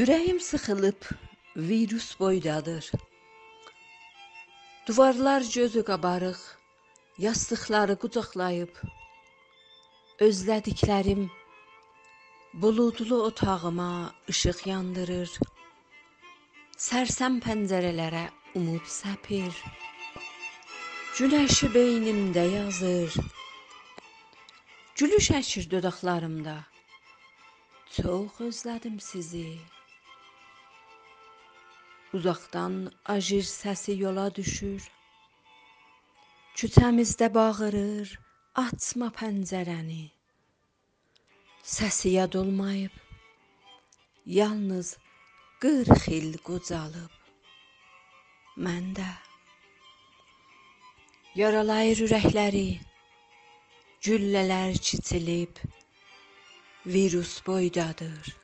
Ürəyim sıxılıb, virus boydadır. Duvarlar gözü qabarıq, yastıqları qucaqlayıb. Özlədiklərim buludlu otağıma işıq yandırır. Sərsəm pəncərələrə umud səpir. Günəşi beynimdə yazır. Gülüş əkir dodaqlarımda. Çox özlədim sizi. Uzaqdan ajir səsi yola düşür. Küçəmizdə bağırır, açma pəncərəni. Səsi yad olmayıb, yalnız qırx il qocalıb. Məndə yaralayır ürəkləri, güllələr kiçilib, virus boydadır.